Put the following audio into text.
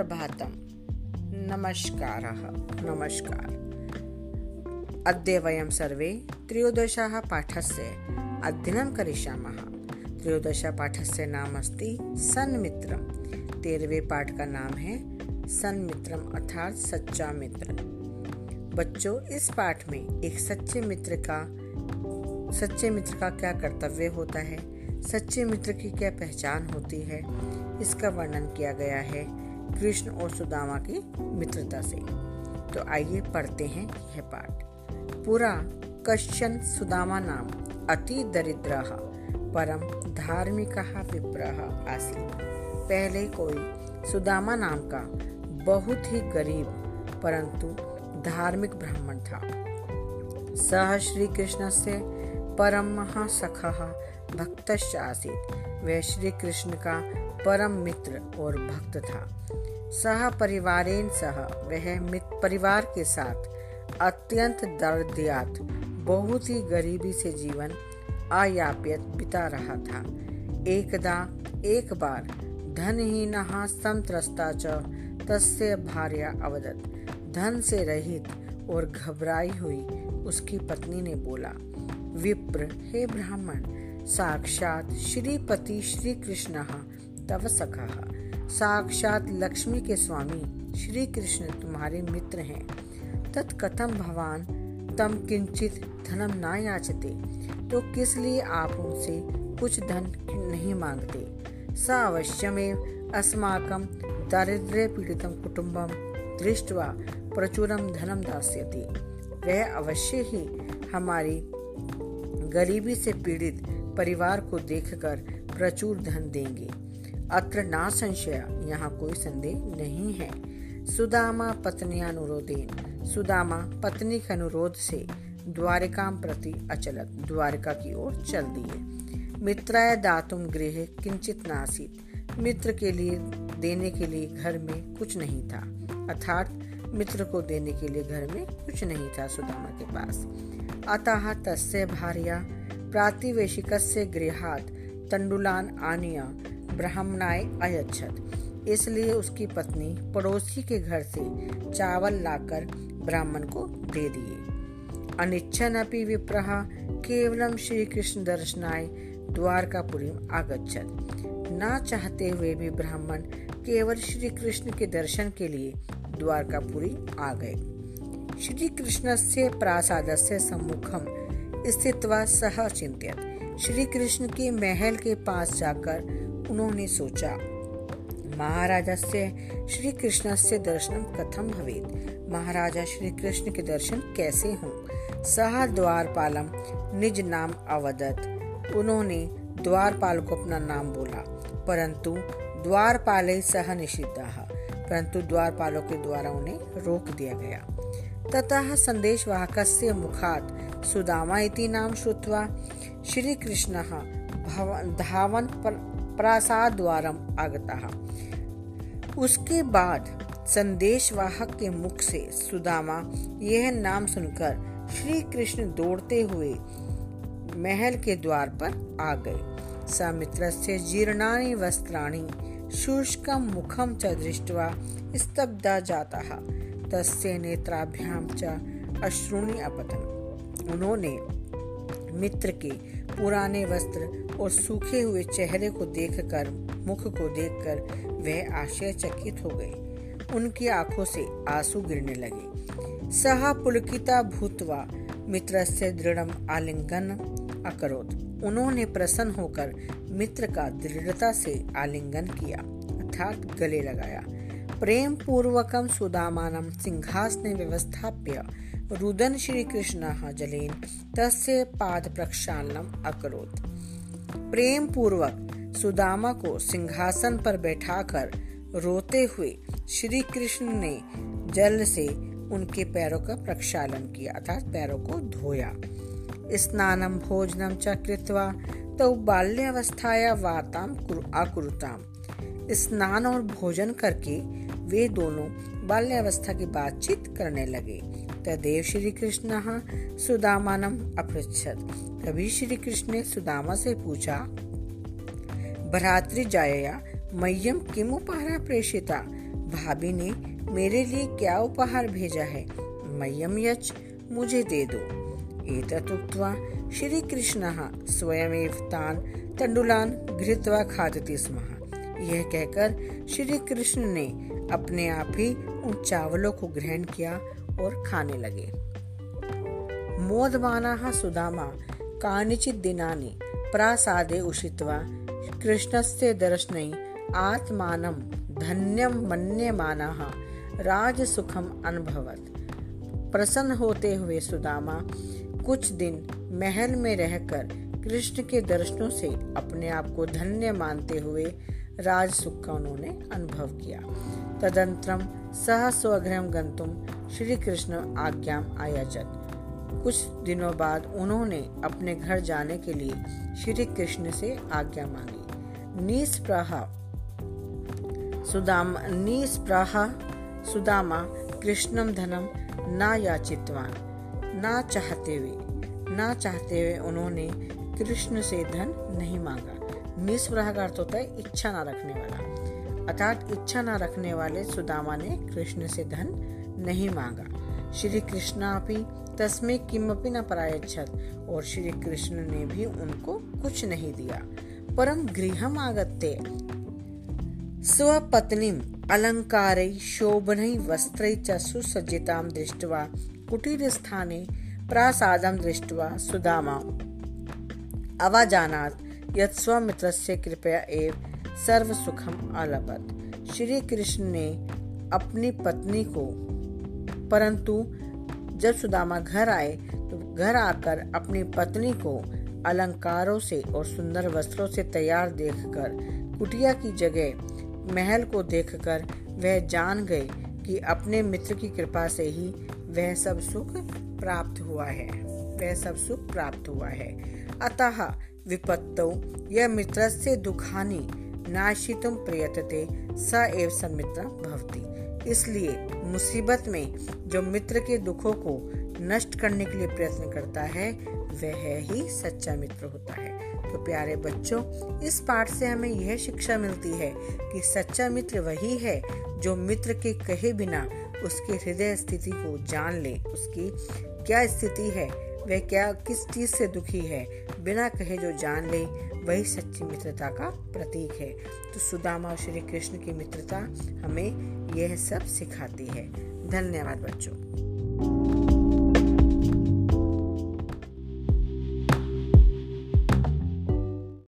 सुप्रभातम्। नमस्कारः, नमस्कार। अद्य वयं सर्वे त्रयोदशः पाठस्य अध्ययनं करिष्यामः। त्रयोदशपाठस्य नाम अस्ति सन्मित्रं तेरहवें पाठ का नाम है सन्मित्रम अर्थात सच्चा मित्र। बच्चों, इस पाठ में एक सच्चे मित्र का, सच्चे मित्र का क्या कर्तव्य होता है? सच्चे मित्र की क्या पहचान होती है? इसका वर्णन किया गया है कृष्ण और सुदामा की मित्रता से। तो आइए पढ़ते हैं यह पाठ। पूरा कश्चन सुदामा नाम अति दरिद्र, परम धार्मिक विप्रह आसी पहले कोई सुदामा नाम का बहुत ही गरीब, परंतु धार्मिक ब्राह्मण था। सह श्री कृष्ण से परम सख भक्त आसित वह श्री कृष्ण का परम मित्र और भक्त था। सह परिवारेन सह, वह परिवार के साथ, अत्यंत दर्दयात, बहुत ही गरीबी से जीवन अयाप्यत बिता रहा था। एकदा, एक बार धनहीन संत्रस्ता च, तस्य भार्या अवदत। धन से रहित और घबराई हुई उसकी पत्नी ने बोला, विप्र, हे ब्राह्मण, साक्षात श्रीपति श्री कृष्ण तव सखा। साक्षात लक्ष्मी के स्वामी श्री कृष्ण तुम्हारे मित्र हैं। तत्कथम भवान, तम किंचित धनम ना याचते तो किस लिए आप उनसे कुछ धन नहीं मांगते? स अवश्यमेव अस्माकं दारिद्र्य पीड़ितम कुटुंबम दृष्टवा प्रचुरम धनम दास्यति। वह अवश्य ही हमारी गरीबी से पीड़ित परिवार को देखकर प्रचुर धन देंगे। अत्र ना संशय यहाँ कोई संदेह नहीं है। सुदामा पत्नी अनुरोधेन सुदामा पत्नी के अनुरोध से द्वारिका प्रति अचलत, द्वारिका की ओर चल दिए। मित्राय दातुम गृह किंचित नासित, मित्र के लिए देने के लिए घर में कुछ नहीं था। अर्थात, मित्र को देने के लिए घर में कुछ नहीं था सुदामा के पास। अतः तस्य भार्या, प्रातिवेशिकस्य गृहात तंडुलान आनिया ब्राह्मणाय अयच्छत। इसलिए उसकी पत्नी पड़ोसी के घर से चावल लाकर ब्राह्मण को दे दिए। अनिच्छन अपि विप्रह, केवलम श्री कृष्ण दर्शनाय द्वारकापुरी आगच्छत। ना चाहते हुए भी ब्राह्मण केवल श्री कृष्ण के दर्शन के लिए द्वारकापुरी आ गए। श्री कृष्ण से प्रासाद से सम्मुखम स्थित सह चिंतित श्री कृष्ण के महल के पास जाकर उन्होंने सोचा महाराजा से श्री कृष्ण से दर्शन कथम भवेद महाराजा श्री कृष्ण के दर्शन कैसे हों? सह द्वारपालम निज नाम अवदत। उन्होंने द्वारपाल को अपना नाम बोला, परंतु द्वारपाल सह निषिद्ध, परंतु द्वारपालों के द्वारा उन्हें रोक दिया गया। ततः संदेशवाहकस्य मुखात् सुदामा इति नाम श्रुत्वा श्रीकृष्णः धावन प्रासाद्वारम आगतः। उसके बाद संदेशवाहक के मुख से, सुदामा, यह नाम सुनकर श्री कृष्ण दौड़ते हुए महल के द्वार पर आ गए। समित्र से जीर्णानि वस्त्राणि शुष्कम मुखम च दृष्ट्वा स्तब्धा जाता तस्य नेत्राभ्याम च अश्रुणी अपतन। उन्होंने मित्र के पुराने वस्त्र और सूखे हुए चेहरे को देखकर, मुख को देखकर वह आश्चर्यचकित हो गए। उनकी आँखों से आँसू गिरने लगे। सह पुलकिता भूतवा मित्र से दृढ़ आलिंगन अकरोत। उन्होंने प्रसन्न होकर मित्र का दृढ़ता से आलिंगन किया, अर्थात गले लगाया। प्रेम पूर्वकम सुदामानं सिंहासने व्यवस्थाप्य रुदन श्री कृष्ण जलेन तस्य पाद प्रक्षालनम अकरोत। प्रेम पूर्वक सुदामा को सिंहासन पर बैठाकर रोते हुए श्री कृष्ण ने जल से उनके पैरों का प्रक्षालन किया, अर्थात पैरों को धोया। स्नानम, भोजनम च कृत्वा तो बाल्यावस्थाया वार्ताम आकुरुताम। स्नान और भोजन करके वे दोनों बाल्यावस्था की बातचीत करने लगे। तदेव श्री कृष्ण सुदामानम अपृछत तभी श्री कृष्ण ने सुदामा से पूछा, भ्रातृ जाया मह्यम किम उपहारा प्रेषिता? भाभी ने मेरे लिए क्या उपहार भेजा है? मयम यच मुझे दे दो। एतत् श्री कृष्ण स्वयं तान तंडुलान घृत्वा खादती स्म। यह कहकर श्री कृष्ण ने अपने आप ही उन चावलों को ग्रहण किया और खाने लगे। मोदमाना सुदामा, कानिचित दिनानि, प्रासादे उषित्वा कृष्णस्य दर्शनै, आत्मानं धन्यम मन्यमानः, राजसुखम अनुभवत। प्रसन्न होते हुए सुदामा, कुछ दिन महल में रहकर कृष्ण के दर्शनों से अपने आप को धन्य मानते हुए राज सुख का उन्होंने अनुभव किया। तदंतरम सह स्वगृह गंतुम श्री कृष्ण आज्ञा आयाचत। कुछ दिनों बाद उन्होंने अपने घर जाने के लिए श्री कृष्ण से आज्ञा मांगी। निस्प्रहा सुदाम सुदामा कृष्णम धनम न याचितवान, ना चाहते हुए, ना चाहते हुए उन्होंने कृष्ण से धन नहीं मांगा। निस्प्रह का अर्थ होता है इच्छा ना रखने वाला। अर्थात इच्छा ना रखने वाले सुदामा ने कृष्ण से धन नहीं मांगा। श्री कृष्णापि तस्मे किमपि न परायच्छत, और श्री कृष्ण ने भी उनको कुछ नहीं दिया। परम गृहम आगत्य। स्वपत्नीम अलंकार शोभन वस्त्र च सुसज्जितां दृष्ट्वा, कुटीर स्थाने प्रासादं दृष्ट्वा सुदामा। अवाजानात् यत् स्वमित्रस्य कृपया एव सर्व सुखम अलभत श्री कृष्ण ने अपनी पत्नी को, परंतु जब सुदामा घर आए तो घर आकर अपनी पत्नी को अलंकारों से और सुंदर वस्त्रों से तैयार देखकर, कुटिया की जगह महल को देखकर वह जान गए कि अपने मित्र की कृपा से ही वह सब सुख प्राप्त हुआ है। वह सब सुख प्राप्त हुआ है। अतः विपत्तौ। यह मित्रस्य दुखानि नाशितुम प्रयतते, स एव समित्र भवति। इसलिए मुसीबत में जो मित्र के दुखों को नष्ट करने के लिए प्रयत्न करता है, वह ही सच्चा मित्र होता है। तो प्यारे बच्चों, इस पाठ से हमें यह शिक्षा मिलती है कि सच्चा मित्र वही है जो मित्र के कहे बिना उसके हृदय स्थिति को जान ले। उसकी क्या स्थिति है? वह क्या किस चीज़ से दुखी है? बिना कहे जो जान ले, वही सच्ची मित्रता का प्रतीक है। तो सुदामा और श्री कृष्ण की मित्रता हमें यह सब सिखाती है। धन्यवाद बच्चों।